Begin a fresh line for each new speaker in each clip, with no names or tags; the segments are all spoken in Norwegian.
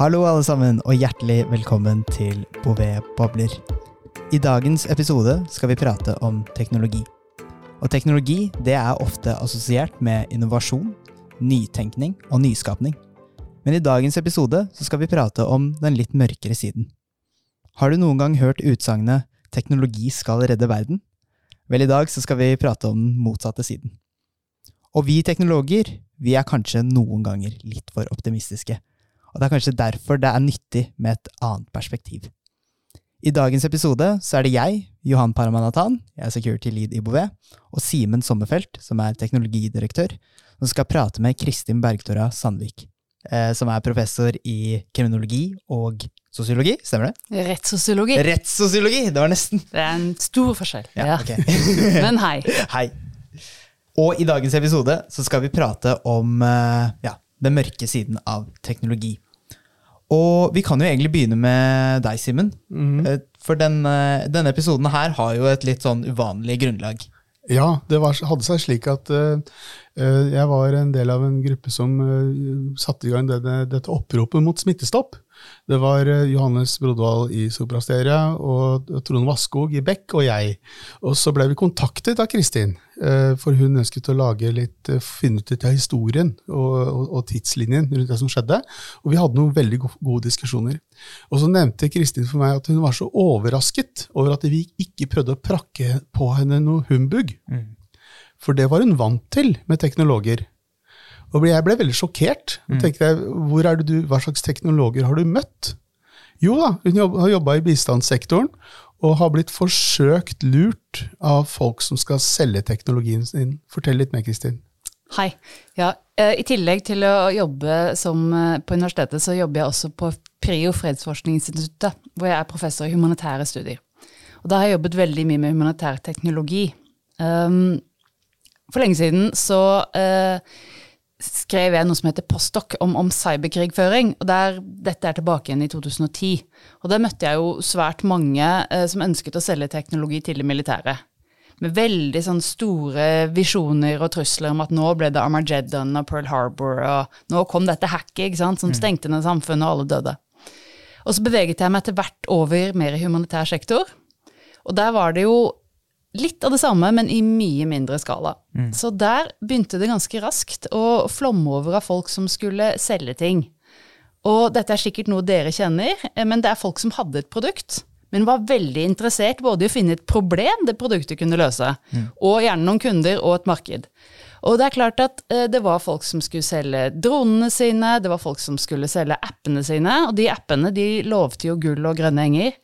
Hallo alle sammen, og hjertelig velkommen til Bouvet Bobler. I dagens episode skal vi prate om teknologi. Og teknologi det er ofte assosiert med innovasjon, nytenkning og nyskapning. Men i dagens episode så skal vi prate om den litt mørkere siden. Har du noen gang hørt utsagnet 'teknologi skal redde verden'? Vel, i dag så skal vi prate om den motsatte siden. Og vi teknologer, vi er kanskje noen ganger litt for optimistiske. Og det er kanskje derfor det er nyttig med et annet perspektiv. I dagens episode så er det jeg, Johan Paramanathan, jeg er security lead i Bouvet, og Simen Sommerfelt, som er teknologidirektør, som skal prate med Kristin Bergtora Sandvik, eh, som er professor i kriminologi og sosiologi, stemmer det?
Rettssosiologi.
Rettssosiologi! Det var nesten.
Det er en stor forskjell.
Ja,
Ja.
ok.
Men hei.
Hei. Og i dagens episode så skal vi prate om eh, ja, den mørke siden av teknologi. Og vi kan jo egentlig begynne med deg, Simen. Eh, For den, eh, denne episoden her har jo et litt sånn uvanlig grunnlag.
Ja, det var, hadde seg slik at eh, jeg var en del av en gruppe som uh, satte i gang denne, dette oppropet mot smittestopp. Det var eh, Johannes Brodvall i Soprasteria og Trond Vasskog i Beck og jeg. Og så ble vi kontaktet av Kristin, eh, for hun ønsket å lage litt, eh, finne ut litt av historien og, og, og tidslinjen rundt det som skjedde. Og vi hadde noen veldig gode diskusjoner. Og så nevnte Kristin for meg at hun var så overrasket over at vi ikke prøvde å prakke på henne noe humbug. For det var hun vant til med teknologer. Og jeg ble veldig sjokkert. Og tenkte jeg, hvor er det du, Hva slags teknologer har du møtt? Jo da, hun jobb, har jobba i bistandssektoren og har blitt forsøkt lurt av folk som skal selge teknologien sin. Fortell litt mer, Kristin.
Hei. Ja, eh, I tillegg til å jobbe som, eh, på universitetet, så jobber jeg også på PRIO fredsforskningsinstituttet, hvor jeg er professor i humanitære studier. Og da har jeg jobbet veldig mye med humanitær teknologi. Um, for lenge siden så eh, skrev jeg noe som heter Postdoc om, om cyberkrigføring. og der, Dette er tilbake igjen i 2010. Og der møtte jeg jo svært mange eh, som ønsket å selge teknologi til det militære. Med veldig sånn store visjoner og trusler om at nå ble det Armageddon og Pearl Harbor, og nå kom dette hacket ikke sant, som stengte ned samfunnet, og alle døde. Og så beveget jeg meg etter hvert over mer i humanitær sektor. Og der var det jo litt av det samme, men i mye mindre skala. Så der begynte det ganske raskt å flomme over av folk som skulle selge ting. Og dette er sikkert noe dere kjenner, eh, men det er folk som hadde et produkt, men var veldig interessert både i å finne et problem det produktet kunne løse, og gjerne noen kunder og et marked. Og det er klart at eh, det var folk som skulle selge dronene sine, det var folk som skulle selge appene sine, og de appene de lovte jo gull og grønne enger.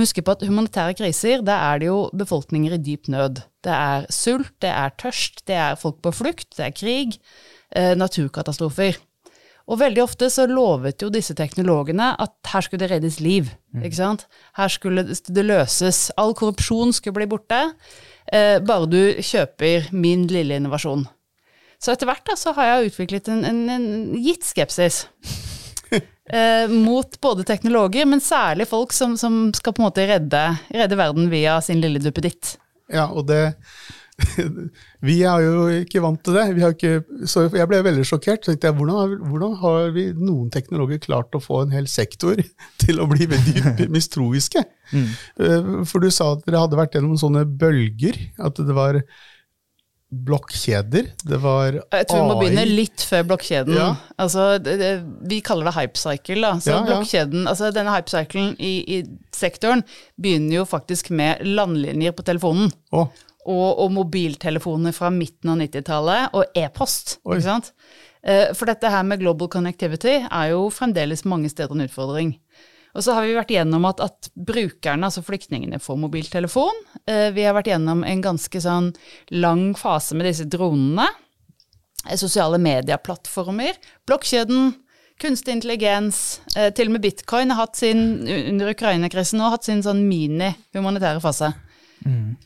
Husk på at humanitære kriser, da er det jo befolkninger i dyp nød. Det er sult, det er tørst, det er folk på flukt, det er krig, eh, naturkatastrofer. Og veldig ofte så lovet jo disse teknologene at her skulle det reddes liv. ikke sant? Her skulle det løses. All korrupsjon skulle bli borte, eh, bare du kjøper min lille innovasjon. Så etter hvert da, så har jeg utviklet en, en, en gitt skepsis eh, mot både teknologer, men særlig folk som, som skal på en måte redde, redde verden via sin lille duppeditt.
Ja, og det Vi er jo ikke vant til det. Vi har ikke, så jeg ble veldig sjokkert. Så tenkte jeg, hvordan, har- hvordan har vi noen teknologer klart å få en hel sektor til å bli veldig mistroiske? Mm. For du sa at dere hadde vært gjennom sånne bølger. At det var blokkjeder, det var
Jeg tror vi må begynne litt før blokkjeden.
Ja.
Altså, det, det, vi kaller det hypecycle. Da. Så
Ja, ja.
altså denne hypecyclen i, i sektoren begynner jo faktisk med landlinjer på telefonen.
Oh.
Og, og mobiltelefoner fra midten av 90-tallet, og e-post. Ikke sant? Eh, For dette her med global connectivity er jo fremdeles mange steder en utfordring. Og så har vi vært gjennom at, at brukerne, altså flyktningene, får mobiltelefon. Eh, Vi har vært gjennom en ganske sånn lang fase med disse dronene. Eh, Sosiale medieplattformer. Blokkjeden, kunstig intelligens. eh, Til og med bitcoin har hatt sin, under Ukraina-krisen nå, hatt sin sånn mini-humanitære fase.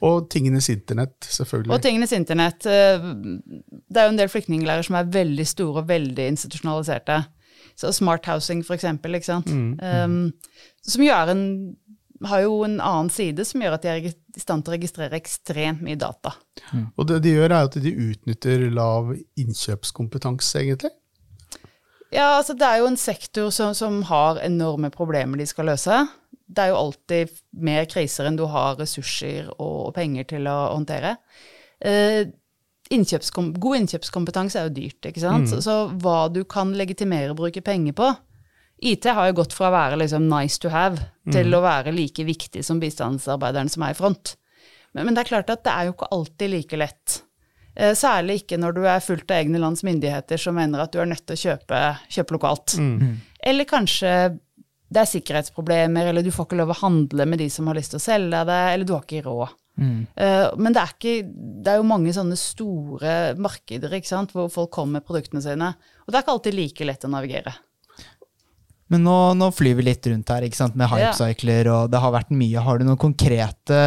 og tingenes internett, selvfølgelig.
Og tingenes internett. Det er jo en del flyktningleirer som er veldig store og veldig institusjonaliserte. Så Smart Housing, for eksempel, ikke sant. Um, som jo er en, har jo en annen side som gjør at de er i stand til å registrere ekstremt mye data.
Og det de gjør, er at de utnytter lav innkjøpskompetanse, egentlig.
Ja, altså det er jo en sektor som, som har enorme problemer de skal løse. Det er jo alltid mer kriser enn du har ressurser og penger til å håndtere. Eh, innkjøpskom god innkjøpskompetanse er jo dyrt, ikke sant. Så, så hva du kan legitimere å bruke penger på IT har jo gått fra å være liksom nice to have til å være like viktig som bistandsarbeideren som er i front. Men, men det er klart at det er jo ikke alltid like lett. Eh, særlig ikke når du er fullt av egne lands myndigheter som mener at du er nødt til å kjøpe, kjøpe lokalt. Eller kanskje det er sikkerhetsproblemer, eller du får ikke lov å handle med de som har lyst til å selge deg, eller du har ikke råd. Eh, men det er, ikke, det er jo mange sånne store markeder sant, hvor folk kommer med produktene sine. Og det er ikke alltid like lett å navigere.
Men nå, nå flyr vi litt rundt her med hypecycler, og det har vært mye. Har du noen konkrete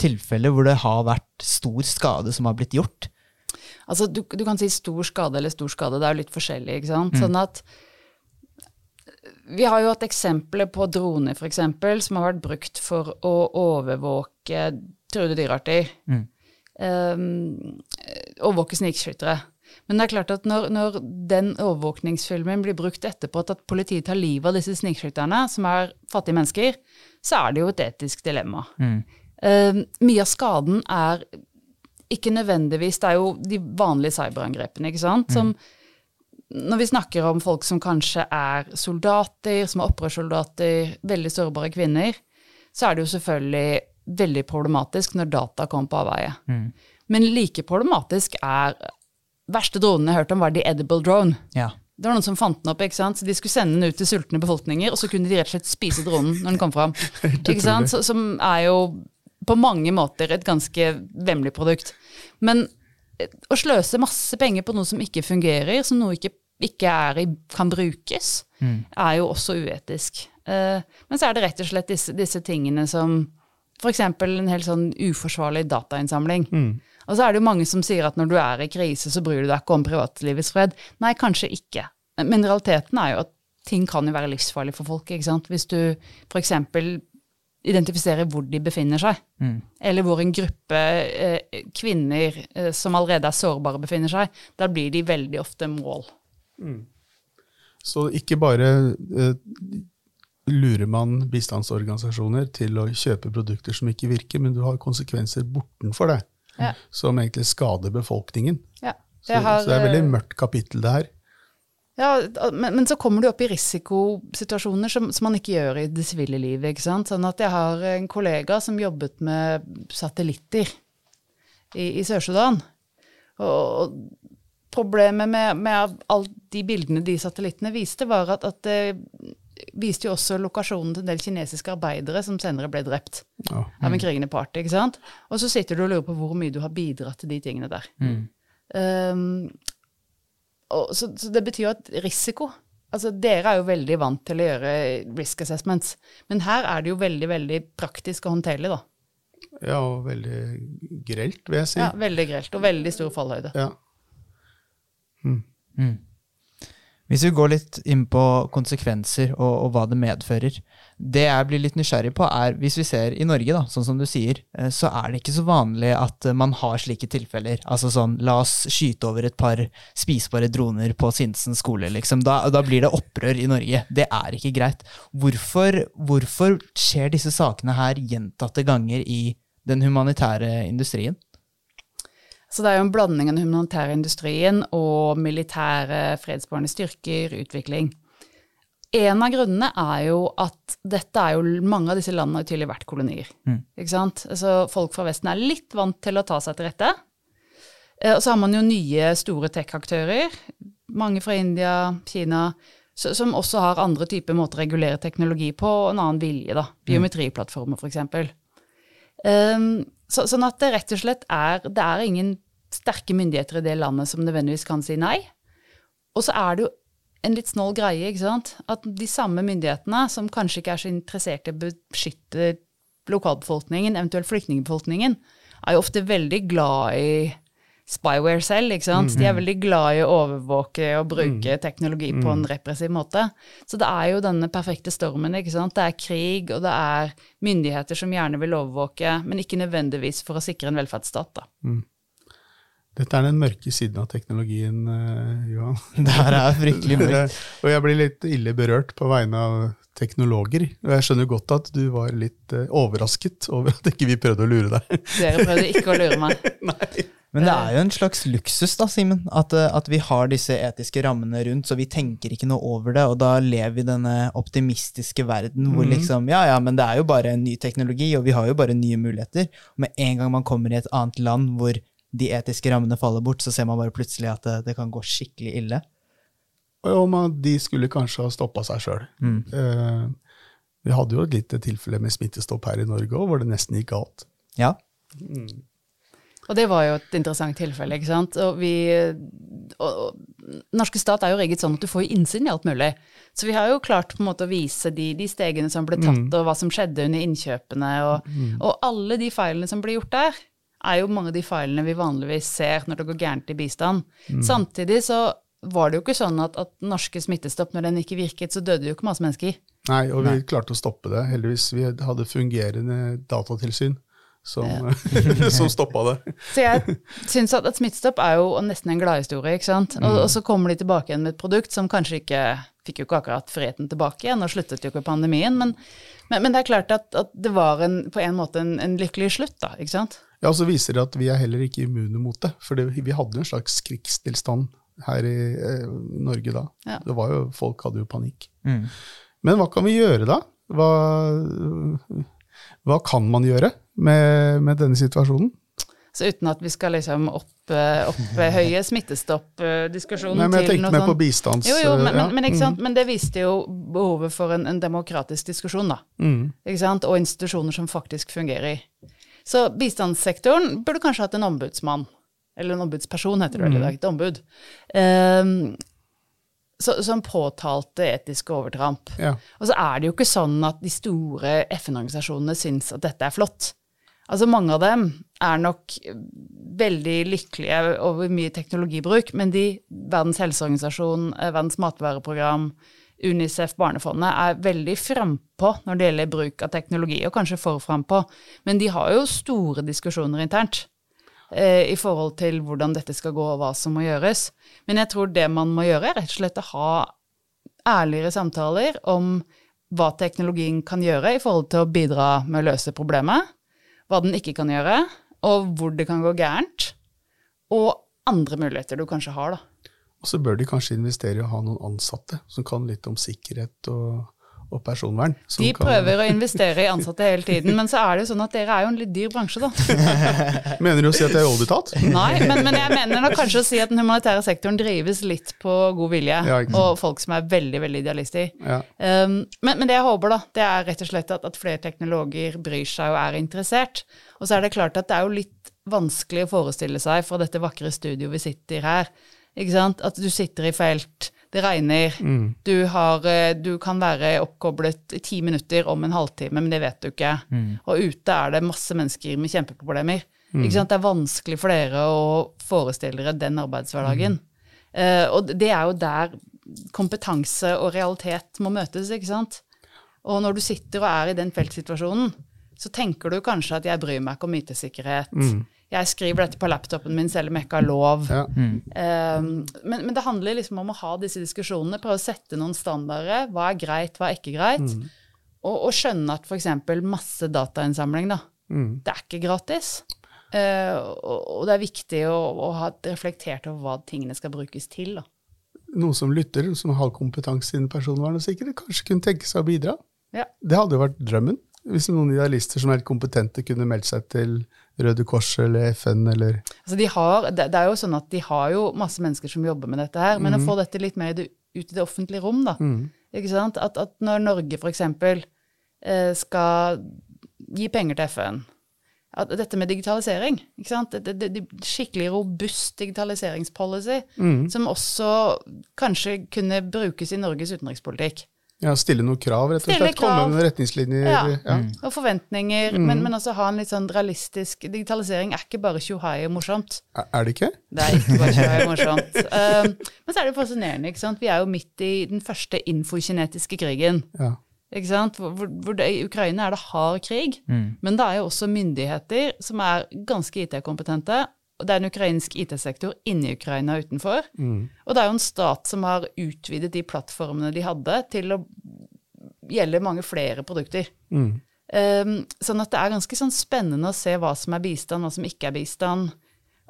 tilfeller hvor det har vært stor skade som har blitt gjort?
Altså, du, du kan si stor skade eller stor skade, det er jo litt forskjellig, ikke sant. Sånn at vi har jo hatt eksempler på droner, eksempel, som har vært brukt for å overvåke truede dyrearter. Um, overvåke snikskyttere. Men det er klart at når, når den overvåkningsfilmen blir brukt etterpå til at politiet tar livet av disse snikskytterne, som er fattige mennesker, så er det jo et etisk dilemma. Um, mye av skaden er ikke nødvendigvis Det er jo de vanlige cyberangrepene, ikke sant, som når vi snakker om folk som kanskje er soldater, som er opprørssoldater, veldig sårbare kvinner, så er det jo selvfølgelig veldig problematisk når data kom på avveie. Men like problematisk er verste dronen jeg hørte om, var The Edible Drone.
Ja.
Det var noen som fant den opp, ikke sant? så de skulle sende den ut til sultne befolkninger, og så kunne de rett og slett spise dronen når den kom fram. ikke sant? Så, som er jo på mange måter et ganske vemmelig produkt. Men eh, å sløse masse penger på noe som ikke fungerer, som noe ikke, ikke er i, kan brukes, er jo også uetisk. Uh, men så er det rett og slett disse, disse tingene som f.eks. en helt sånn uforsvarlig datainnsamling. Og så er det jo mange som sier at når du er i krise, så bryr du deg ikke om privatlivets fred. Nei, kanskje ikke. Men realiteten er jo at ting kan jo være livsfarlig for folk. ikke sant? Hvis du f.eks. identifiserer hvor de befinner seg, eller hvor en gruppe eh, kvinner eh, som allerede er sårbare, befinner seg, da blir de veldig ofte mål.
Så ikke bare eh, lurer man bistandsorganisasjoner til å kjøpe produkter som ikke virker, men du har konsekvenser bortenfor det,
Ja.
som egentlig skader befolkningen.
Ja.
Så,
har,
så det er et veldig
eh,
mørkt kapittel, det her.
Ja, men, men så kommer du opp i risikosituasjoner som, som man ikke gjør i det sivile livet. ikke sant? Sånn at jeg har en kollega som jobbet med satellitter i, i Sør-Sudan. Og problemet med, med alle de bildene de satellittene viste, var at, at det viste jo også lokasjonen til en del kinesiske arbeidere som senere ble drept
Ja.
av en krigende part. ikke sant? Og så sitter du og lurer på hvor mye du har bidratt til de tingene der. Um, og, så, så det betyr jo at risiko Altså, dere er jo veldig vant til å gjøre risk assessments, men her er det jo veldig, veldig praktisk og håndterlig, da.
ja, og veldig grelt, vil jeg si.
Ja, Veldig grelt, og veldig stor fallhøyde.
Ja.
Hvis vi går litt inn på konsekvenser og, og hva det medfører. Det jeg blir litt nysgjerrig på, er hvis vi ser i Norge, da, sånn som du sier, eh, så er det ikke så vanlig at eh, man har slike tilfeller. Altså sånn, la oss skyte over et par spisbare droner på Sinsen skole, liksom. Da, da blir det opprør i Norge. Det er ikke greit. Hvorfor, hvorfor skjer disse sakene her gjentatte ganger i den humanitære industrien?
Så det er jo en blanding av den humanitære industrien og militære fredsbevarende styrker, utvikling. En av grunnene er jo at dette er jo mange av disse landene har tidligere vært kolonier. Ikke sant? Altså, folk fra Vesten er litt vant til å ta seg til rette. Eh, Og så har man jo nye store tech-aktører, mange fra India, Kina, som også har andre typer måter å regulere teknologi på, og en annen vilje, da. Biometriplattformer, f.eks. Um, så, sånn at det rett og slett er Det er ingen sterke myndigheter i det landet som nødvendigvis kan si nei. Og så er det jo en litt snål greie, ikke sant. At de samme myndighetene, som kanskje ikke er så interessert i å beskytte lokalbefolkningen, eventuelt flyktningbefolkningen, er jo ofte veldig glad i spyware selv, ikke sant. De er veldig glad i å overvåke og bruke teknologi på en repressiv måte. Så det er jo denne perfekte stormen, ikke sant. Det er krig, og det er myndigheter som gjerne vil overvåke, men ikke nødvendigvis for å sikre en velferdsstat, da.
Dette er den mørke siden av teknologien, uh, Johan.
Det her er fryktelig mørkt.
og jeg blir litt ille berørt på vegne av teknologer. Og jeg skjønner godt at du var litt uh, overrasket over at ikke vi prøvde å lure deg.
Dere prøvde ikke å lure meg.
Nei.
Men det er jo en slags luksus, da, Simen. At, eh, at, vi har disse etiske rammene rundt, så vi tenker ikke noe over det. Og da lever vi i denne optimistiske verden hvor mm. liksom Ja, ja, men det er jo bare en ny teknologi, og vi har jo bare nye muligheter. Og med en gang man kommer i et annet land hvor de etiske rammene faller bort, så ser man bare plutselig at det, det kan gå skikkelig ille.
Og om de skulle kanskje ha stoppa seg sjøl. Mm. Eh, vi hadde jo et lite tilfelle med smittestopp her i Norge òg, hvor det nesten gikk galt.
Ja. Mm.
Og det var jo et interessant tilfelle. ikke sant? Og vi, og, og, norske stat er jo rigget sånn at du får innsyn i alt mulig. Så vi har jo klart på en måte å vise de, de stegene som ble tatt, mm. og hva som skjedde under innkjøpene. Og, mm. og, alle de feilene som ble gjort der, er jo mange av de feilene vi vanligvis ser når det går gærent i bistand. Mm. Samtidig så var det jo ikke sånn at, at norske smittestopp, når den ikke virket, så døde jo ikke masse mennesker.
Nei, og vi Nei. klarte å stoppe det. Heldigvis. Vi hadde fungerende datatilsyn som, ja. som stoppa det.
Så jeg syns at, at Smittestopp er jo nesten en gladhistorie. ikke sant? Og, mm. og, så kommer de tilbake igjen med et produkt som kanskje ikke fikk jo ikke akkurat friheten tilbake igjen, og sluttet jo ikke pandemien. Men, men, men det er klart at, at det var en, på en måte en, en, lykkelig slutt, da. ikke sant?
Ja, og så viser det at vi er heller ikke immune mot det. For det, vi hadde en slags krigstilstand her i eh, Norge da. Ja. Det var jo, Folk hadde jo panikk. Mm. Men hva kan vi gjøre da? Hva, hva kan man gjøre? med, med denne situasjonen.
Så uten at vi skal liksom opphøye opp smittestopp-diskusjonen
Nei, men Jeg tenkte mer på bistands...
Jo, jo, men, ja. men, men, men, det viste jo behovet for en, en demokratisk diskusjon, da. Mm. Og institusjoner som faktisk fungerer. Så bistandssektoren burde kanskje hatt en ombudsmann. Eller en ombudsperson, heter det vel i dag. Et ombud. Um, så, som påtalte etiske overtramp. Ja. Og så er det jo ikke sånn at de store FN-organisasjonene syns at dette er flott. Altså Mange av dem er nok veldig lykkelige over mye teknologibruk, men de, Verdens helseorganisasjon, eh, Verdens matvareprogram, Unicef, Barnefondet, er veldig frampå når det gjelder bruk av teknologi, og kanskje for frampå. Men de har jo store diskusjoner internt eh, i forhold til hvordan dette skal gå, og hva som må gjøres. Men jeg tror det man må gjøre, er rett og slett å ha ærligere samtaler om hva teknologien kan gjøre i forhold til å bidra med å løse problemet hva den ikke kan gjøre, og hvor det kan gå gærent, og andre muligheter du kanskje har. da.
Og så bør de kanskje investere i å ha noen ansatte som kan litt om sikkerhet og og personvern.
De prøver å investere i ansatte hele tiden, men så er det jo sånn at dere er jo en litt dyr bransje, da.
mener du å si at jeg er overbetalt?
Nei, men, men, jeg mener da kanskje å si at den humanitære sektoren drives litt på god vilje, ja, og folk som er veldig, veldig idealister. Ja. Um, men, men, det jeg håper, da, det er rett og slett at, at flere teknologer bryr seg og er interessert. Og så er det klart at det er jo litt vanskelig å forestille seg fra dette vakre studioet vi sitter her? At du sitter i felt det regner, mm. du, har, eh, du, kan være oppkoblet i ti minutter om en halvtime, men det vet du ikke. Mm. Og ute er det masse mennesker med kjempeproblemer. Mm. Det er vanskelig for dere å forestille dere den arbeidshverdagen. Uh, og det er jo der kompetanse og realitet må møtes, ikke sant. Og når du sitter og er i den feltsituasjonen, så tenker du kanskje at jeg bryr meg ikke om IT-sikkerhet. Mm jeg skriver dette på laptopen min selv om jeg ikke har lov. Ja. Mm. Um, men, men, det handler liksom om å ha disse diskusjonene, prøve å sette noen standarder. Hva er greit, hva er ikke greit? Mm. Og, og, skjønne at f.eks. masse datainnsamling, da, mm. det er ikke gratis. Uh, og, og, det er viktig å, å, ha reflektert over hva tingene skal brukes til. da.
Noen som lytter, som har kompetanse innen personvern og sikkerhet, kanskje kunne tenke seg å bidra. Ja. Det hadde jo vært drømmen. Hvis noen idealister som er kompetente, kunne meldt seg til Røde Kors eller FN eller
altså de har, det, er jo sånn at de har jo masse mennesker som jobber med dette her, men mm. å mhm. få dette litt mer ut i det offentlige rom, da. Mm. Ikke sant? At, at når Norge f.eks. Eh, skal gi penger til FN at dette med digitalisering, ikke sant? Det, det, det, skikkelig robust digitaliseringspolicy, mm. som også kanskje kunne brukes i Norges utenrikspolitikk.
Ja, Stille noen krav, rett og stille slett. Krav. Komme med retningslinjer. Ja,
ja. Mm. og forventninger. Mm. Men, men, også ha en litt sånn realistisk Digitalisering er ikke bare tjohai og morsomt.
Er det ikke?
Det er ikke bare tjohai og morsomt. um, men så er det fascinerende. ikke sant? Vi er jo midt i den første infokinetiske krigen. Ja. Ikke sant? Hvor, hvor det, I Ukraina er det hard krig, mm. men det er jo også myndigheter som er ganske IT-kompetente, det er en ukrainsk IT-sektor inni Ukraina og utenfor.
Mm.
Og det er jo en stat som har utvidet de plattformene de hadde, til å gjelde mange flere produkter.
Mm.
Um, sånn at det er ganske sånn spennende å se hva som er bistand, hva som ikke er bistand,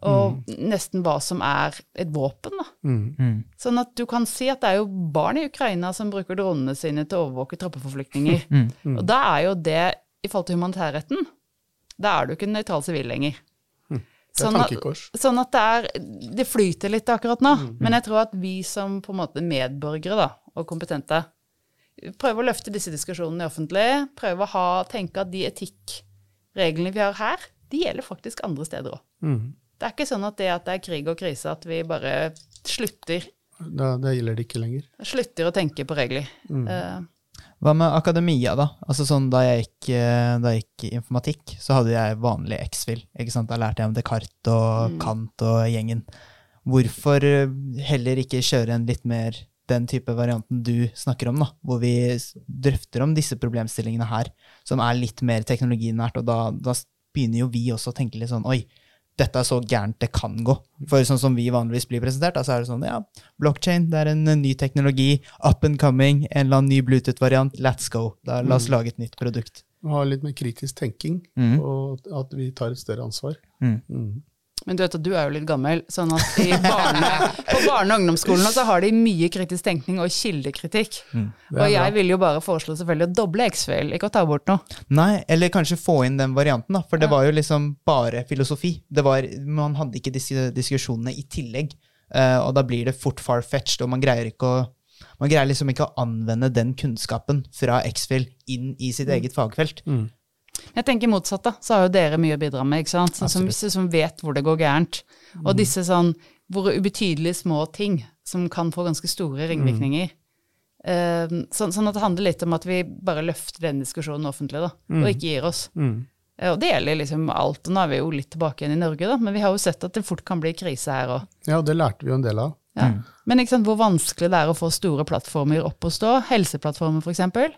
og nesten hva som er et våpen. da.
Mm.
Sånn at du kan si at det er jo barn i Ukraina som bruker dronene sine til å overvåke troppeforflyktninger. Og da er jo det, i forhold til humanitærretten, da er du ikke en nøytral sivil lenger. Sånn at, sånn at det er Det flyter litt akkurat nå. Men jeg tror at vi som på en måte medborgere da, og kompetente prøver å løfte disse diskusjonene i offentlig. Prøver å ha, tenke at de etikkreglene vi har her, de gjelder faktisk andre steder òg.
Mm.
Det er ikke sånn at det at det er krig og krise, at vi bare slutter,
Da, det gjelder det ikke lenger.
slutter å tenke på regler. Eh,
Hva med akademia, da? Altså sånn, Da jeg gikk, eh, da jeg gikk informatikk, så hadde jeg vanlig X-FIL. Da lærte jeg om Descartes og Kant og gjengen. Hvorfor eh, heller ikke kjøre en litt mer den type varianten du snakker om, da, hvor vi drøfter om disse problemstillingene her, som er litt mer teknologinært, og da, da begynner jo vi også å tenke litt sånn Oi, dette er så gærent det kan gå. For sånn som vi vanligvis blir presentert, så er det sånn ja, blockchain, det er en ny teknologi, up and coming, en eller annen ny Bluetooth-variant, let's go. Da, la oss lage et nytt produkt.
Ha litt mer kritisk tenking,
Mm.
og at vi tar et større ansvar.
Mm.
Mm.
Men du vet at du er jo litt gammel, sånn at i barne, på barne- og ungdomsskolen så har de mye kritisk tenkning og kildekritikk.
Mm,
Og jeg vil jo bare foreslå selvfølgelig å doble X-Fail, ikke å ta bort noe.
Nei, eller kanskje få inn den varianten, da. For det var jo liksom bare filosofi. Det var, man hadde ikke disse diskusjonene i tillegg. Eh, og da blir det fort far-fetched, og man greier ikke å man greier liksom ikke å anvende den kunnskapen fra X-Fill inn i sitt eget fagfelt.
Mm.
Jeg tenker motsatt, da. Så har jo dere mye å bidra med, ikke sant. Som, som vet hvor det går gærent. Og disse sånn hvor ubetydelige små ting som kan få ganske store ringvirkninger. Eh, sånn, sånn at det handler litt om at vi bare løfter den diskusjonen offentlig, da. Og ikke gir oss.
Mm.
Eh, Og det gjelder liksom alt. Og nå er vi jo litt tilbake igjen i Norge, da. Men vi har jo sett at det fort kan bli krise her òg.
Ja, det lærte vi jo en del av.
Ja. Men ikke sant, hvor vanskelig det er å få store plattformer opp å stå. Helseplattformer, f.eks.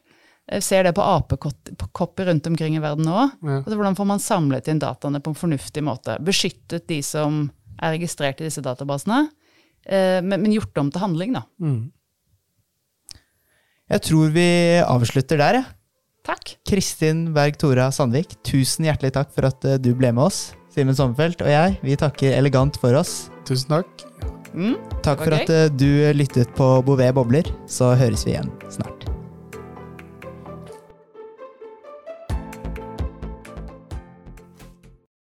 Jeg ser det på apekopper rundt omkring i verden nå.
Ja.
Altså, hvordan får man samlet inn dataene på en fornuftig måte? Beskyttet de som er registrert i disse databasene, eh, men, men gjort om til handling, da.
Mm.
Jeg tror vi avslutter der, jeg.
Takk.
Kristin Berg-Tora Sandvik, tusen hjertelig takk for at eh, du ble med oss. Simen Sommerfelt og jeg, vi takker elegant for oss.
Tusen takk.
Mm.
Takk for
okay.
at eh, du lyttet på Bouvet bobler. Så høres vi igjen snart.